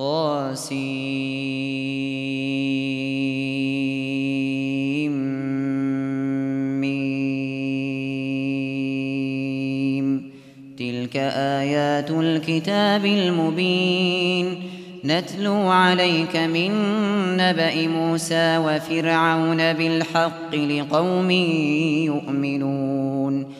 طاسيم. تلك آيات الكتاب المبين. نتلو عليك من نبأ موسى وفرعون بالحق لقوم يؤمنون.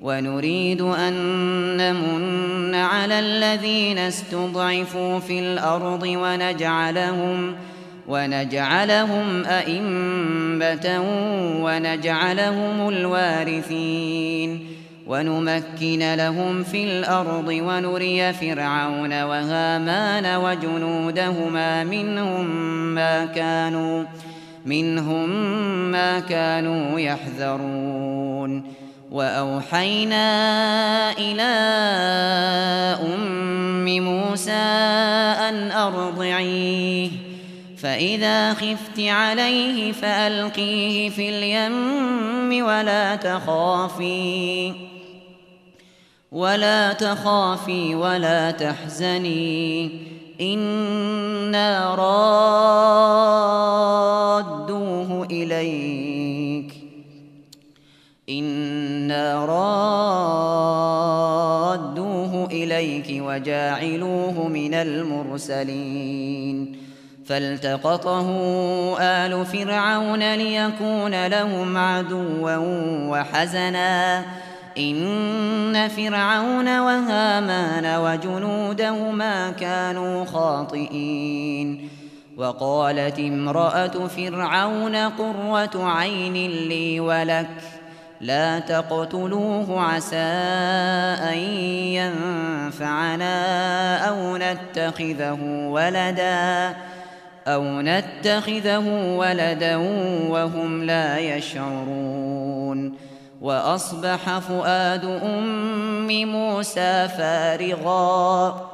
ونريد أن نمن على الذين استضعفوا في الأرض ونجعلهم ونجعلهم أئمة ونجعلهم الوارثين ونمكن لهم في الأرض ونري فرعون وهامان وجنودهما منهم ما كانوا منهم ما كانوا يحذرون وأوحينا إلى أم موسى أن أرضعيه فإذا خفت عليه فألقيه في اليم ولا تخافي ولا تخافي ولا تحزني إنا رادوه إليك. إنا رادوه إليك وجاعلوه من المرسلين فالتقطه آل فرعون ليكون لهم عدوا وحزنا إن فرعون وهامان وجنودهما كانوا خاطئين وقالت امرأة فرعون قرة عين لي ولك لا تقتلوه عسى أن ينفعنا أو نتخذه ولداً أو نتخذه ولدا وهم لا يشعرون وأصبح فؤاد أم موسى فارغا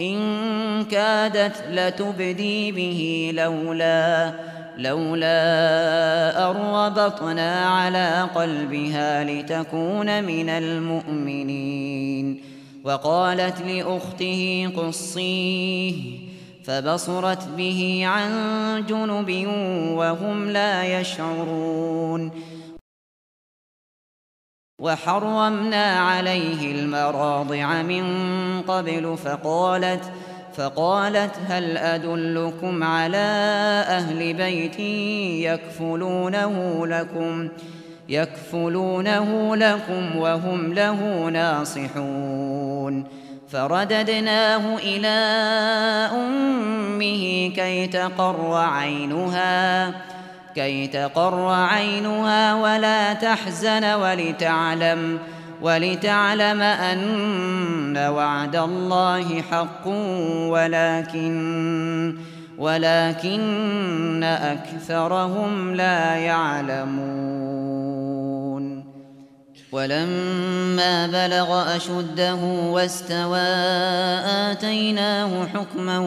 إن كادت لتبدي به لولا لولا أربطنا على قلبها لتكون من المؤمنين. وقالت لأخته قصيه فبصرت به عن جنب وهم لا يشعرون. وحرمنا عليه المراضع من قبل فقالت فقالت هل أدلكم على أهل بيت يكفلونه لكم يكفلونه لكم وهم له ناصحون فرددناه إلى أمه كي تقر عينها كي تقر عينها ولا تحزن ولتعلم ولتعلم أن وعد الله حق ولكن ولكن أكثرهم لا يعلمون. ولما بلغ أشده واستوى آتيناه حكما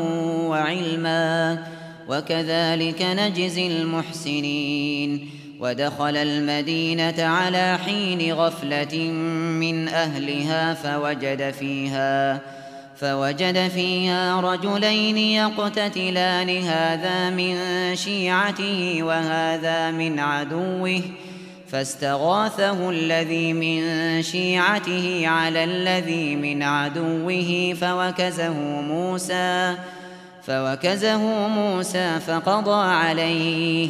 وعلما وكذلك نجزي المحسنين. ودخل المدينة على حين غفلة من أهلها فوجد فيها فوجد فيها رجلين يقتتلان هذا من شيعته وهذا من عدوه فاستغاثه الذي من شيعته على الذي من عدوه فوكزه موسى فوكزه موسى فقضى عليه.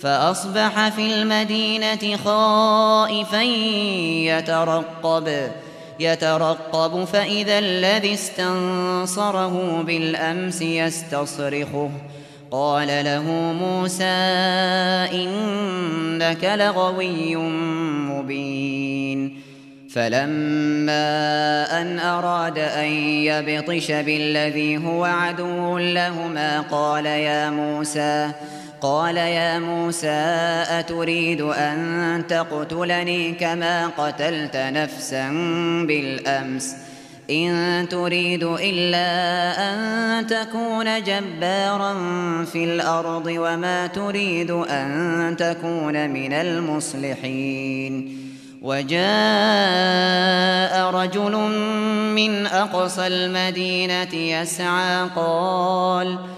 فأصبح في المدينة خائفا يترقب. يترقب فإذا الذي استنصره بالأمس يستصرخه. قال له موسى إنك لغوي مبين. فلما أن أراد أن يبطش بالذي هو عدو لهما قال يا موسى أتريد أن تقتلني كما قتلت نفسا بالأمس؟ إن تريد إلا أن تكون جبارا في الأرض وما تريد أن تكون من المصلحين. وجاء رجل من أقصى المدينة يسعى قال قال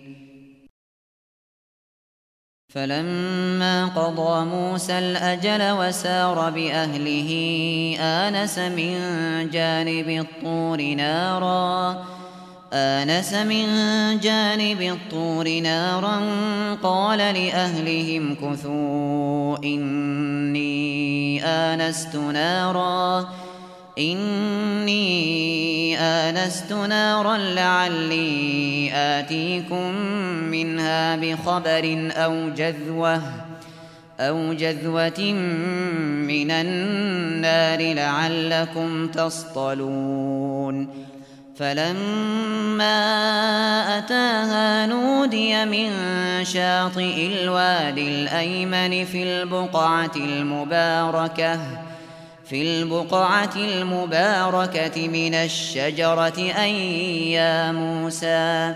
فلما قضى موسى الأجل وسار بأهله آنس من جانب الطور نارا آنس من جانب الطور نارا قال لأهلهم كثوا إني آنست نارا إني آنست نارا لعلي آتيكم منها بخبر أو جذوة أو جذوة من النار لعلكم تصطلون. فلما أتاها نودي من شاطئ الوادي الأيمن في البقعة المباركة في البقعة المباركة من الشجرة أن يا موسى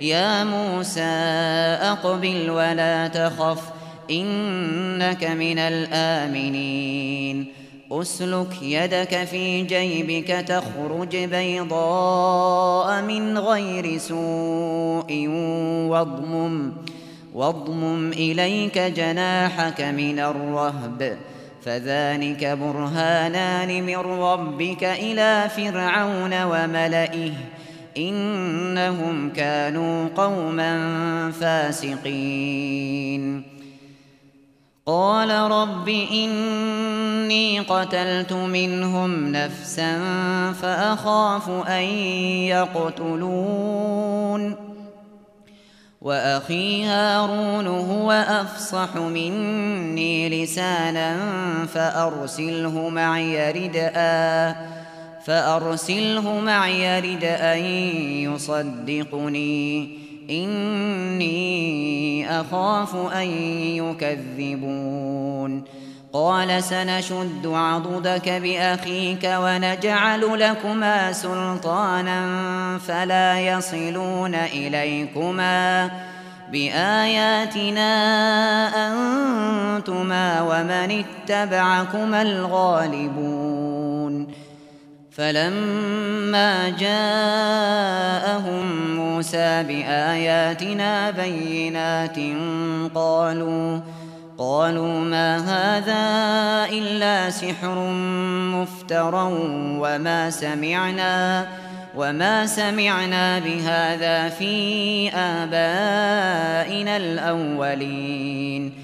يا موسى أقبل ولا تخف إنك من الآمنين. أسلك يدك في جيبك تخرج بيضاء من غير سوء واضمم واضمم إليك جناحك من الرهب. فذلك برهانان من ربك إلى فرعون وملئه. إنهم كانوا قوما فاسقين. قال رب إني قتلت منهم نفسا فأخاف أن يقتلون. وأخي هارون هو أفصح مني لسانا فأرسله معي ردءا فأرسله معي ردءا يصدقني. إني أخاف أن يكذبون. قال سنشد عضدك بأخيك ونجعل لكما سلطانا فلا يصلون إليكما. بآياتنا أنتما ومن اتبعكما الغالبون. فلما جاءهم موسى بآياتنا بينات قالوا قالوا ما هذا إلا سحر مفترى وما سمعنا وما سمعنا بهذا في آبائنا الأولين.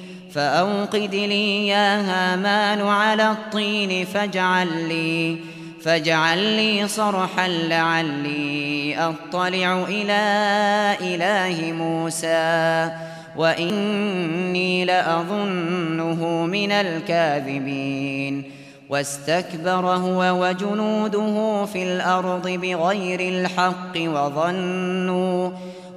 فأوقد لي يا هامان على الطين فاجعل لي فاجعل لي صرحا لعلي أطلع إلى إله موسى وإني لأظنه من الكاذبين. واستكبر هو وجنوده في الأرض بغير الحق وظنوا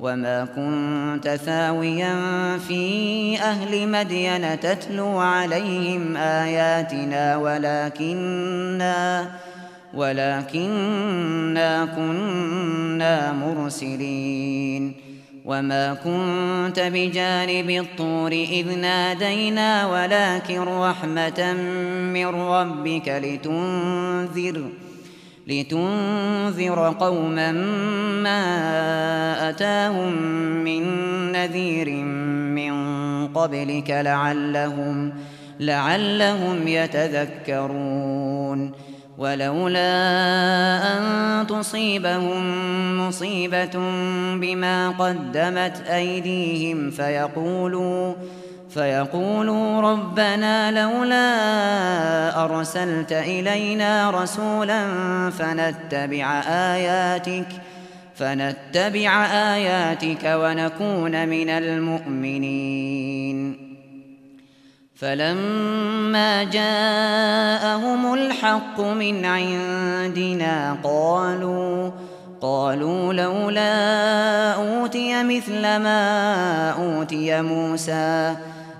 وما كنت ثاويا في أهل مدين تتلو عليهم آياتنا ولكننا ولكننا كنا مرسلين وما كنت بجانب الطور إذ نادينا ولكن رحمة من ربك لتنذر لتنذر قوما ما أتاهم من نذير من قبلك لعلهم لعلهم يتذكرون. ولولا أن تصيبهم مصيبة بما قدمت أيديهم فيقولوا فيقولوا ربنا لولا أرسلت إلينا رسولا فنتبع آياتك فنتبع آياتك ونكون من المؤمنين. فلما جاءهم الحق من عندنا قالوا قالوا لولا أوتي مثل ما أوتي موسى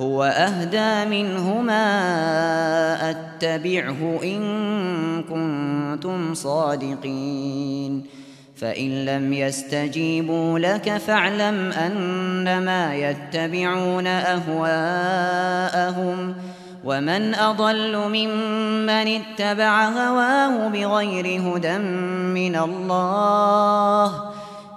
هو أهدى منهما أتبعه إن كنتم صادقين. فإن لم يستجيبوا لك فاعلم أنما يتبعون أهواءهم. ومن أضل ممن اتبع هواه بغير هدى من الله.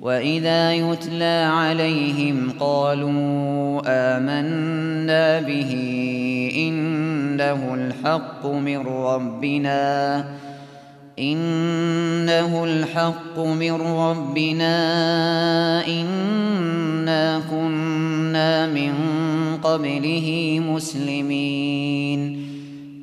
وإذا يتلى عليهم قالوا آمنا به إنه الحق من ربنا إنه الحق من ربنا إنا كنا من قبله مسلمين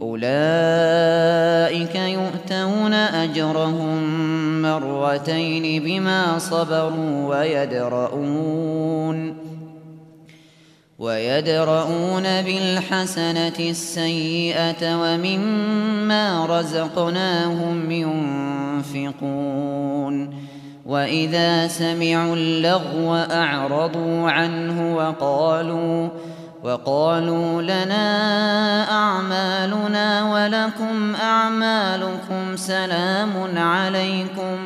أولئك يؤتون أجرهم مرتين بما صبروا ويدرؤون ويدرؤون بالحسنة السيئة ومما رزقناهم ينفقون وإذا سمعوا اللغو أعرضوا عنه وقالوا وقالوا لنا أعمالنا ولكم أعمالكم سلام عليكم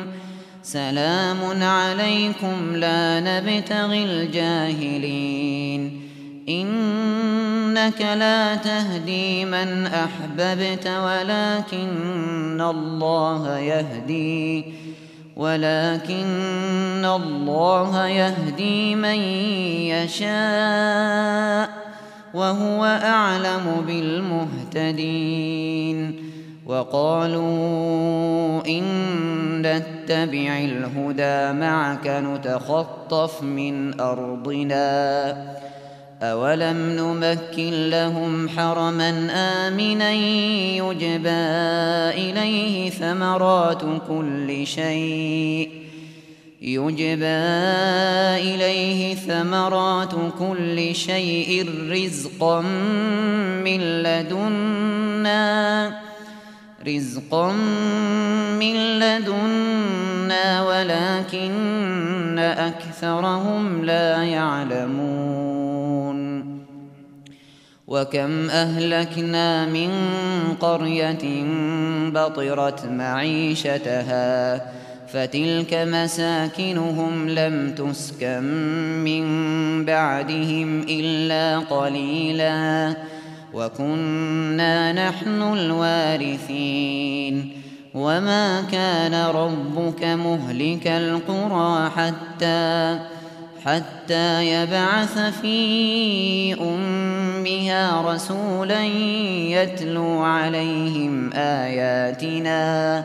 سلام عليكم لا نبتغي الجاهلين. إنك لا تهدي من أحببت ولكن الله يهدي ولكن الله يهدي من يشاء. وهو أعلم بالمهتدين. وقالوا إن نتبع الهدى معك نتخطف من أرضنا. أولم نمكن لهم حرما آمنا يجبى إليه ثمرات كل شيء. يجبى إليه ثمرات كل شيء رزقا من لدنا رزقا من لدنا ولكن أكثرهم لا يعلمون. وكم أهلكنا من قرية بطرت معيشتها فتلك مساكنهم لم تسكن من بعدهم إلا قليلا وكنا نحن الوارثين وما كان ربك مهلك القرى حتى حتى يبعث في أمها رسولا يتلو عليهم آياتنا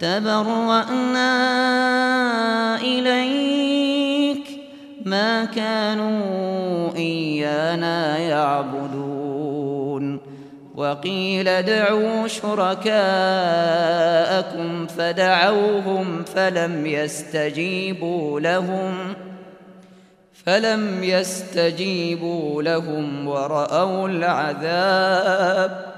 تبرأنا إليك ما كانوا إيانا يعبدون. وقيل ادعوا شركاءكم فدعوهم فلم يستجيبوا لهم فلم يستجيبوا لهم ورأوا العذاب.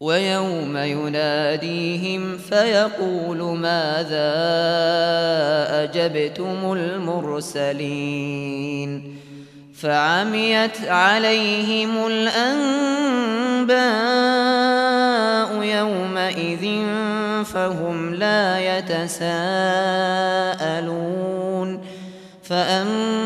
ويوم يناديهم فيقول ماذا أجبتم المرسلين؟ فعميت عليهم الأنباء يومئذ فهم لا يتساءلون. فأما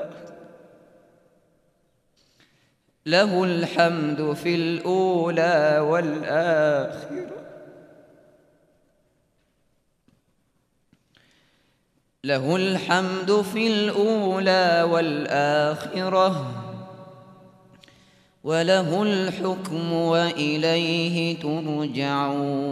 له الحمد في الأولى والآخرة. له الحمد في الأولى والآخرة. وله الحكم وإليه ترجعون.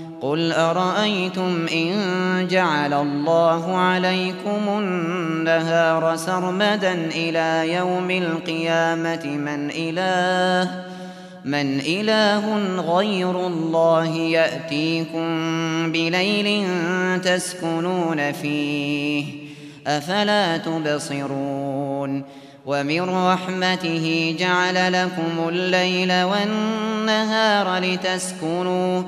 قل أرأيتم إن جعل الله عليكم النهار سرمدا إلى يوم القيامة من إله من إله غير الله يأتيكم بليل تسكنون فيه أفلا تبصرون ومن رحمته جعل لكم الليل والنهار لتسكنوا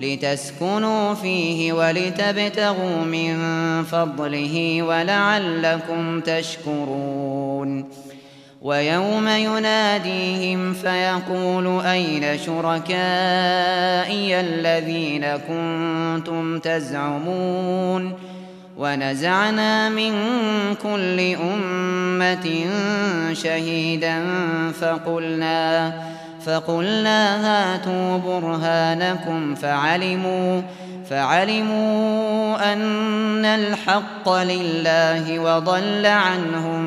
لتسكنوا فيه ولتبتغوا من فضله ولعلكم تشكرون. ويوم يناديهم فيقول أين شركائي الذين كنتم تزعمون؟ ونزعنا من كل أمة شهيدا فقلنا فقلنا هاتوا برهانكم فعلموا فعلموا أن الحق لله وضل عنهم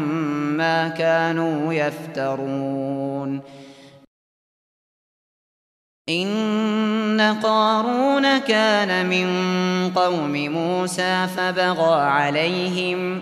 ما كانوا يفترون. إن قارون كان من قوم موسى فبغى عليهم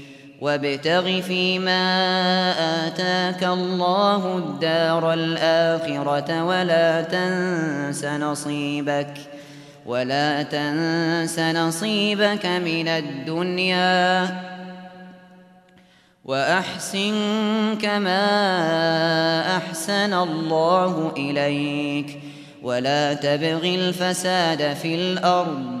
وابتغ فيما آتاك الله الدار الآخرة ولا تنس نصيبك ولا تنس نصيبك من الدنيا وأحسن كما أحسن الله إليك ولا تبغ الفساد في الأرض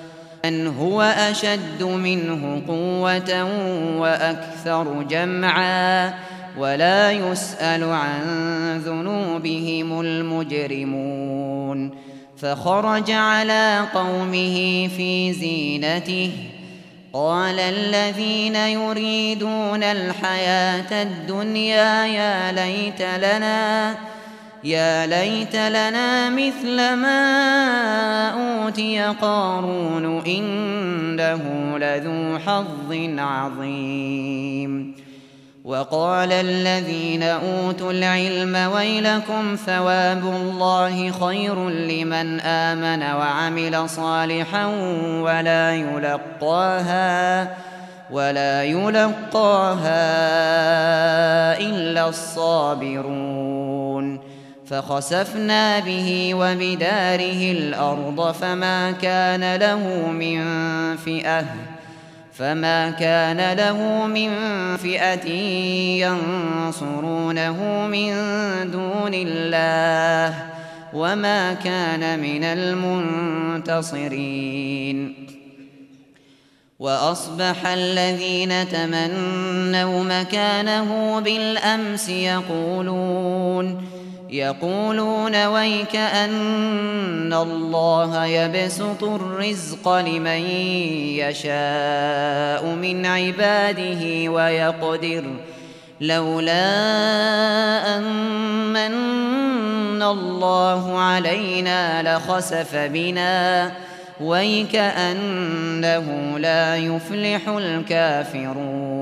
من هو أشد منه قوة وأكثر جمعا ولا يسأل عن ذنوبهم المجرمون فخرج على قومه في زينته قال الذين يريدون الحياة الدنيا يا ليت لنا يا ليت لنا مثل ما أوتي قارون إنه لذو حظ عظيم. وقال الذين أوتوا العلم ويلكم ثواب الله خير لمن آمن وعمل صالحا ولا يلقاها ولا يلقاها إلا الصابرون. فخسفنا به وبداره الأرض فما كان له من فئة فما كان له من فئة ينصرونه من دون الله وما كان من المنتصرين. وأصبح الذين تمنوا مكانه بالأمس يقولون يقولون ويك أن الله يبسط الرزق لمن يشاء من عباده ويقدر لولا أن من الله علينا لخسف بنا. ويك أنه لا يفلح الكافرون.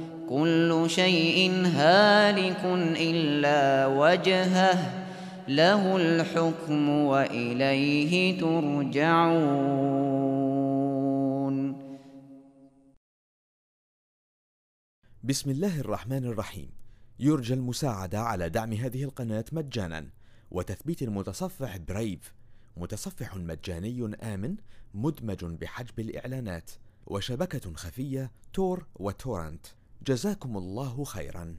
كل شيء هالك إلا وجهه له الحكم وإليه ترجعون. بسم الله الرحمن الرحيم. يرجى المساعدة على دعم هذه القناة مجانا وتثبيت المتصفح برايف متصفح مجاني آمن مدمج بحجب الإعلانات وشبكة خفية تور وتورنت. جزاكم الله خيرا.